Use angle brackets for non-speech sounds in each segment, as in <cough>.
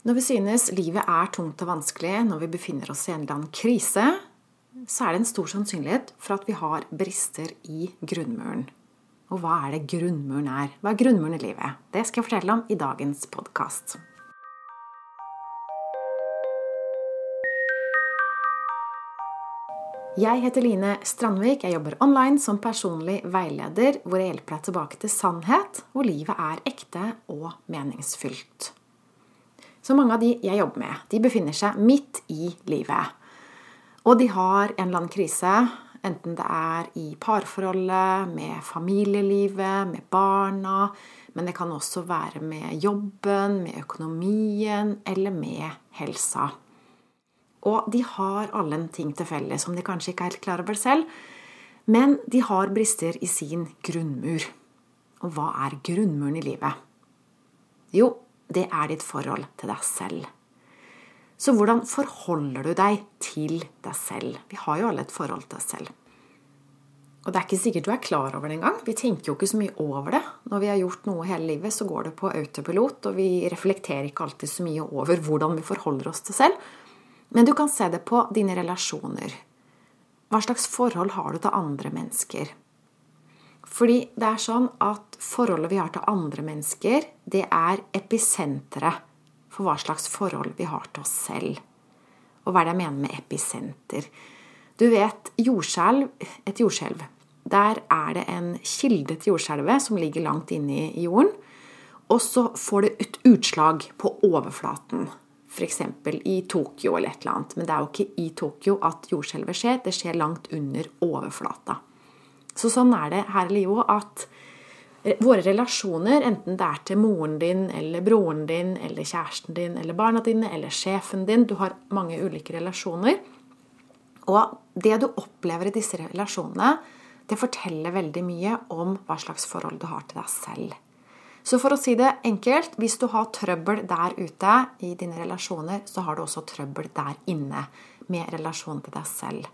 Når vi synes livet er tungt og vanskelig, når vi befinner oss i en eller annen krise, så er det en stor sannsynlighet for at vi har brister i grunnmuren. Og hva er det grunnmuren er? Hva er grunnmuren i livet? Det skal jeg fortelle om i dagens podkast. Jeg heter Line Strandvik. Jeg jobber online som personlig veileder, hvor jeg hjelper deg tilbake til sannhet, hvor livet er ekte og meningsfylt. Så mange av de jeg jobber med, de befinner seg midt i livet. Og de har en eller annen krise, enten det er i parforholdet, med familielivet, med barna, men det kan også være med jobben, med økonomien eller med helsa. Og de har alle en ting til felles som de kanskje ikke er helt klar over selv, men de har brister i sin grunnmur. Og hva er grunnmuren i livet? Jo, det er ditt forhold til deg selv. Så hvordan forholder du deg til deg selv? Vi har jo alle et forhold til oss selv. Og det er ikke sikkert du er klar over det engang. Vi tenker jo ikke så mye over det. Når vi har gjort noe hele livet, så går det på autopilot, og vi reflekterer ikke alltid så mye over hvordan vi forholder oss til selv. Men du kan se det på dine relasjoner. Hva slags forhold har du til andre mennesker? Fordi det er sånn at forholdet vi har til andre mennesker, det er episenteret for hva slags forhold vi har til oss selv. Og hva er det jeg mener med episenter? Du vet jordskjelv, et jordskjelv. Der er det en kilde til jordskjelvet som ligger langt inne i jorden. Og så får det et utslag på overflaten. F.eks. i Tokyo eller et eller annet. Men det er jo ikke i Tokyo at jordskjelvet skjer. Det skjer langt under overflata. Så sånn er det her i livet at våre relasjoner, enten det er til moren din eller broren din eller kjæresten din eller barna dine eller sjefen din Du har mange ulike relasjoner. Og det du opplever i disse relasjonene, det forteller veldig mye om hva slags forhold du har til deg selv. Så for å si det enkelt, hvis du har trøbbel der ute i dine relasjoner, så har du også trøbbel der inne med relasjonen til deg selv.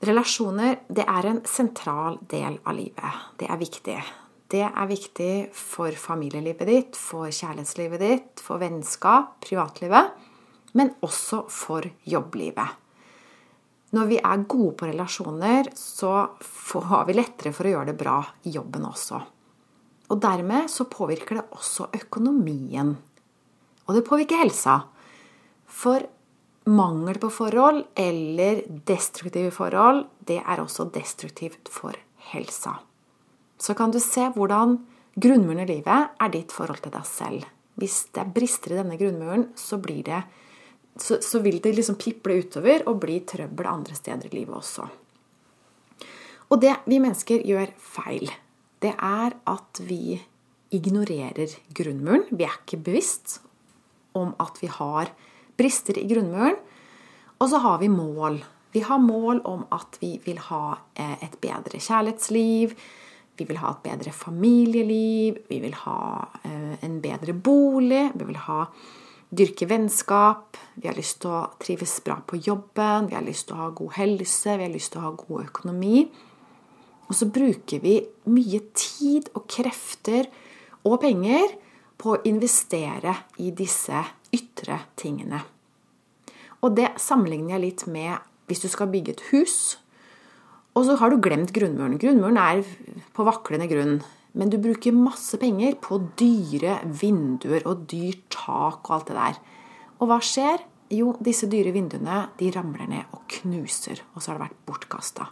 Relasjoner det er en sentral del av livet. Det er viktig. Det er viktig for familielivet ditt, for kjærlighetslivet ditt, for vennskap, privatlivet, men også for jobblivet. Når vi er gode på relasjoner, så har vi lettere for å gjøre det bra i jobben også. Og dermed så påvirker det også økonomien. Og det påvirker helsa. For mangel på forhold eller destruktive forhold, det er også destruktivt for helsa. Så kan du se hvordan grunnmuren i livet er ditt forhold til deg selv. Hvis det brister i denne grunnmuren, så, det, så, så vil det liksom piple utover og bli trøbbel andre steder i livet også. Og det vi mennesker gjør feil, det er at vi ignorerer grunnmuren. Vi er ikke bevisst om at vi har brister i grunnmuren. Og så har vi mål. Vi har mål om at vi vil ha eh, et bedre kjærlighetsliv. Vi vil ha et bedre familieliv. Vi vil ha eh, en bedre bolig. Vi vil ha dyrke vennskap. Vi har lyst til å trives bra på jobben. Vi har lyst til å ha god helse. Vi har lyst til å ha god økonomi. Og så bruker vi mye tid og krefter og penger på å investere i disse ytre tingene. Og det sammenligner jeg litt med hvis du skal bygge et hus, og så har du glemt grunnmuren. Grunnmuren er på vaklende grunn. Men du bruker masse penger på dyre vinduer og dyrt tak og alt det der. Og hva skjer? Jo, disse dyre vinduene de ramler ned og knuser, og så har det vært bortkasta.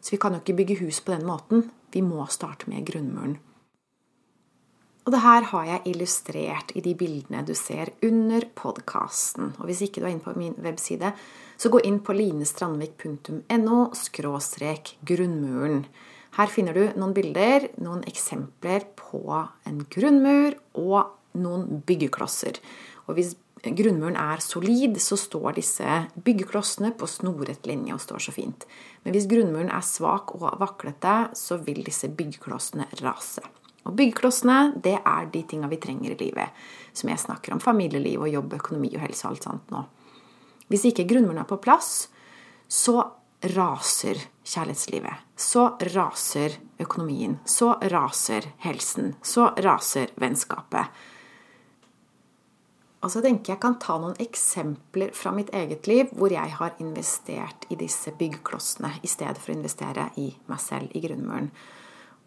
Så vi kan jo ikke bygge hus på den måten. Vi må starte med grunnmuren. Og det her har jeg illustrert i de bildene du ser under podkasten. Og hvis ikke du er inne på min webside, så gå inn på linestrandvik.no grunnmuren. Her finner du noen bilder, noen eksempler på en grunnmur og noen byggeklosser. Og hvis grunnmuren er solid, så står disse byggeklossene på snoret linje og står så fint. Men hvis grunnmuren er svak og vaklete, så vil disse byggeklossene rase. Og byggeklossene, det er de tinga vi trenger i livet. Som jeg snakker om. Familieliv og jobb, økonomi og helse og alt sånt nå. Hvis ikke grunnmuren er på plass, så raser kjærlighetslivet. Så raser økonomien. Så raser helsen. Så raser vennskapet. Og så tenker jeg kan ta noen eksempler fra mitt eget liv hvor jeg har investert i disse byggklossene i stedet for å investere i meg selv, i grunnmuren.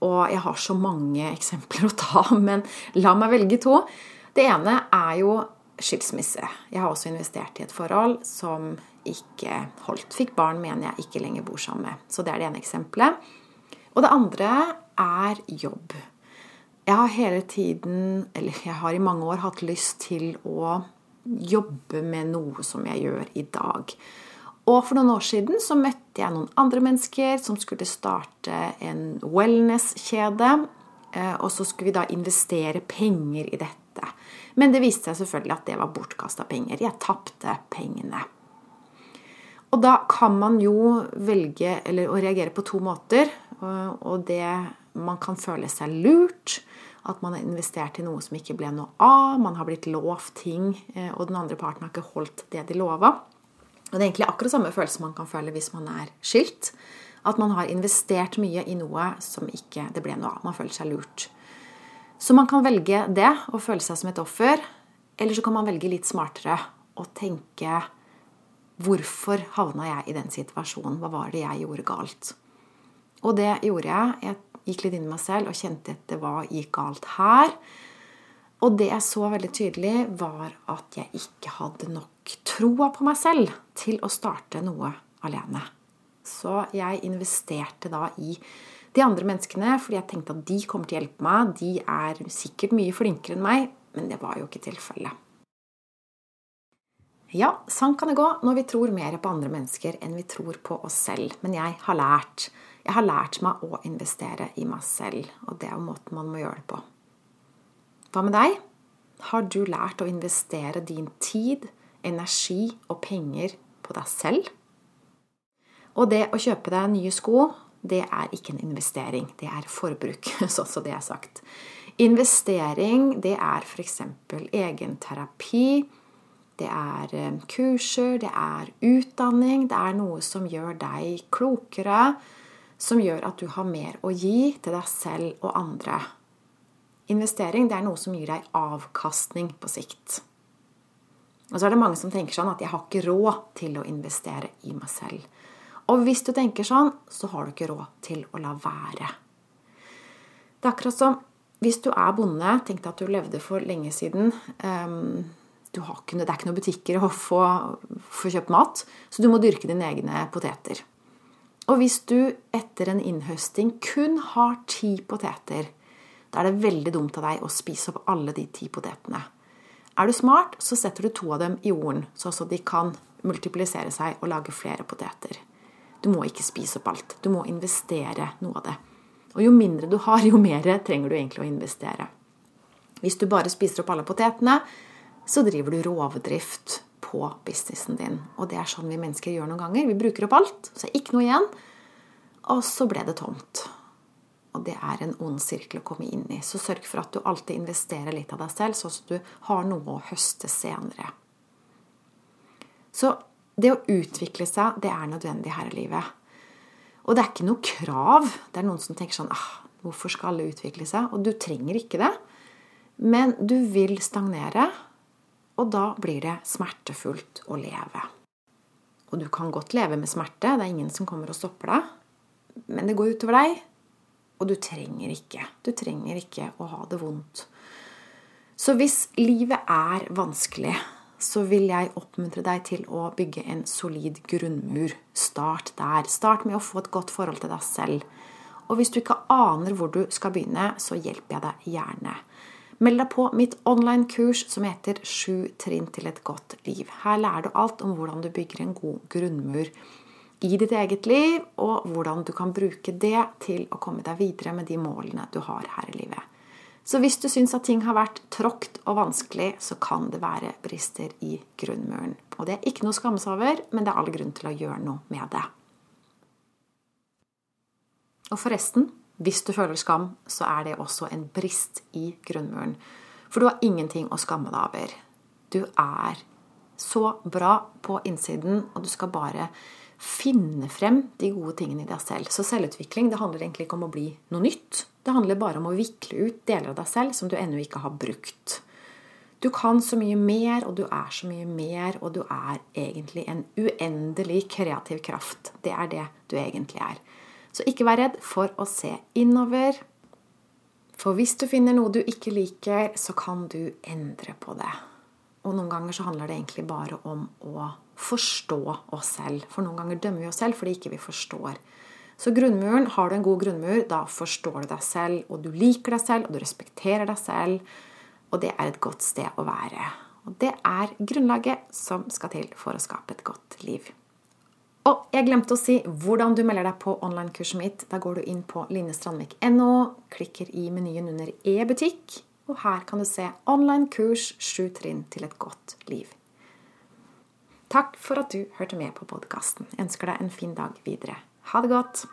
Og jeg har så mange eksempler <laughs> å ta, men la meg velge to. Det ene er jo skilsmisse. Jeg har også investert i et forhold som ikke holdt. Fikk barn med en jeg ikke lenger bor sammen med. Så det er det ene eksempelet. Og det andre er jobb. Jeg har hele tiden, eller jeg har i mange år hatt lyst til å jobbe med noe som jeg gjør i dag. Og for noen år siden så møtte jeg noen andre mennesker som skulle starte en wellness-kjede. Eh, og så skulle vi da investere penger i dette. Men det viste seg selvfølgelig at det var bortkasta penger. Jeg tapte pengene. Og da kan man jo velge eller, å reagere på to måter. Og det man kan føle seg lurt. At man har investert i noe som ikke ble noe av. Man har blitt lovt ting, eh, og den andre parten har ikke holdt det de lova. Og det er egentlig akkurat samme følelse man kan føle hvis man er skilt. At man har investert mye i noe som ikke det ble noe av. Man føler seg lurt. Så man kan velge det og føle seg som et offer. Eller så kan man velge litt smartere og tenke Hvorfor havna jeg i den situasjonen? Hva var det jeg gjorde galt? Og det gjorde jeg. Jeg gikk litt inn i meg selv og kjente etter hva gikk galt her. Og det jeg så veldig tydelig, var at jeg ikke hadde nok troa på meg selv til å starte noe alene. Så jeg investerte da i de andre menneskene fordi jeg tenkte at de kommer til å hjelpe meg. De er sikkert mye flinkere enn meg, men det var jo ikke tilfellet. Ja, sånn kan det gå når vi tror mer på andre mennesker enn vi tror på oss selv. Men jeg har lært jeg har lært meg å investere i meg selv, og det er jo måten man må gjøre det på. Hva med deg? Har du lært å investere din tid, energi og penger på deg selv? Og det å kjøpe deg nye sko, det er ikke en investering, det er forbruk, <laughs> sånn som det er sagt. Investering, det er f.eks. egenterapi, det er eh, kurser, det er utdanning, det er noe som gjør deg klokere, som gjør at du har mer å gi til deg selv og andre. Investering det er noe som gir deg avkastning på sikt. Og så er det mange som tenker sånn at 'jeg har ikke råd til å investere i meg selv'. Og hvis du tenker sånn, så har du ikke råd til å la være. Det er akkurat som hvis du er bonde, tenkte at du levde for lenge siden um, ikke, Det er ikke noen butikker å få, få kjøpt mat, så du må dyrke dine egne poteter. Og hvis du etter en innhøsting kun har ti poteter, da er det veldig dumt av deg å spise opp alle de ti potetene. Er du smart, så setter du to av dem i jorden, så de kan multiplisere seg og lage flere poteter. Du må ikke spise opp alt. Du må investere noe av det. Og jo mindre du har, jo mer trenger du egentlig å investere. Hvis du bare spiser opp alle potetene, så driver du rovdrift på businessen din. Og det er sånn vi mennesker gjør noen ganger. Vi bruker opp alt, så er ikke noe igjen. Og så ble det tomt. Og det er en ond sirkel å komme inn i. Så sørg for at du alltid investerer litt av deg selv, sånn at du har noe å høste senere. Så det å utvikle seg, det er nødvendig her i livet. Og det er ikke noe krav. Det er noen som tenker sånn ah, Hvorfor skal alle utvikle seg? Og du trenger ikke det. Men du vil stagnere, og da blir det smertefullt å leve. Og du kan godt leve med smerte, det er ingen som kommer og stopper deg. Men det går utover deg, og du trenger ikke. Du trenger ikke å ha det vondt. Så hvis livet er vanskelig, så vil jeg oppmuntre deg til å bygge en solid grunnmur. Start der. Start med å få et godt forhold til deg selv. Og hvis du ikke aner hvor du skal begynne, så hjelper jeg deg gjerne. Meld deg på mitt online-kurs som heter 'Sju trinn til et godt liv'. Her lærer du alt om hvordan du bygger en god grunnmur i ditt eget liv, og hvordan du kan bruke det til å komme deg videre med de målene du har her i livet. Så hvis du syns at ting har vært tråkt og vanskelig, så kan det være brister i grunnmuren. Og det er ikke noe å skamme seg over, men det er all grunn til å gjøre noe med det. Og forresten, hvis du føler skam, så er det også en brist i grunnmuren. For du har ingenting å skamme deg over. Du er så bra på innsiden, og du skal bare finne frem de gode tingene i deg selv. Så selvutvikling det handler egentlig ikke om å bli noe nytt. Det handler bare om å vikle ut deler av deg selv som du ennå ikke har brukt. Du kan så mye mer, og du er så mye mer, og du er egentlig en uendelig kreativ kraft. Det er det du egentlig er. Så ikke vær redd for å se innover. For hvis du finner noe du ikke liker, så kan du endre på det. Og noen ganger så handler det egentlig bare om å forstå oss selv. For noen ganger dømmer vi oss selv fordi ikke vi forstår. Så grunnmuren, har du en god grunnmur, da forstår du deg selv, og du liker deg selv, og du respekterer deg selv. Og det er et godt sted å være. Og det er grunnlaget som skal til for å skape et godt liv. Og jeg glemte å si hvordan du melder deg på online-kurset mitt. Da går du inn på linjestrandvik.no, klikker i menyen under e-butikk, og her kan du se online-kurs 'Sju trinn til et godt liv'. Takk for at du hørte med på podkasten. Ønsker deg en fin dag videre. Ha det godt!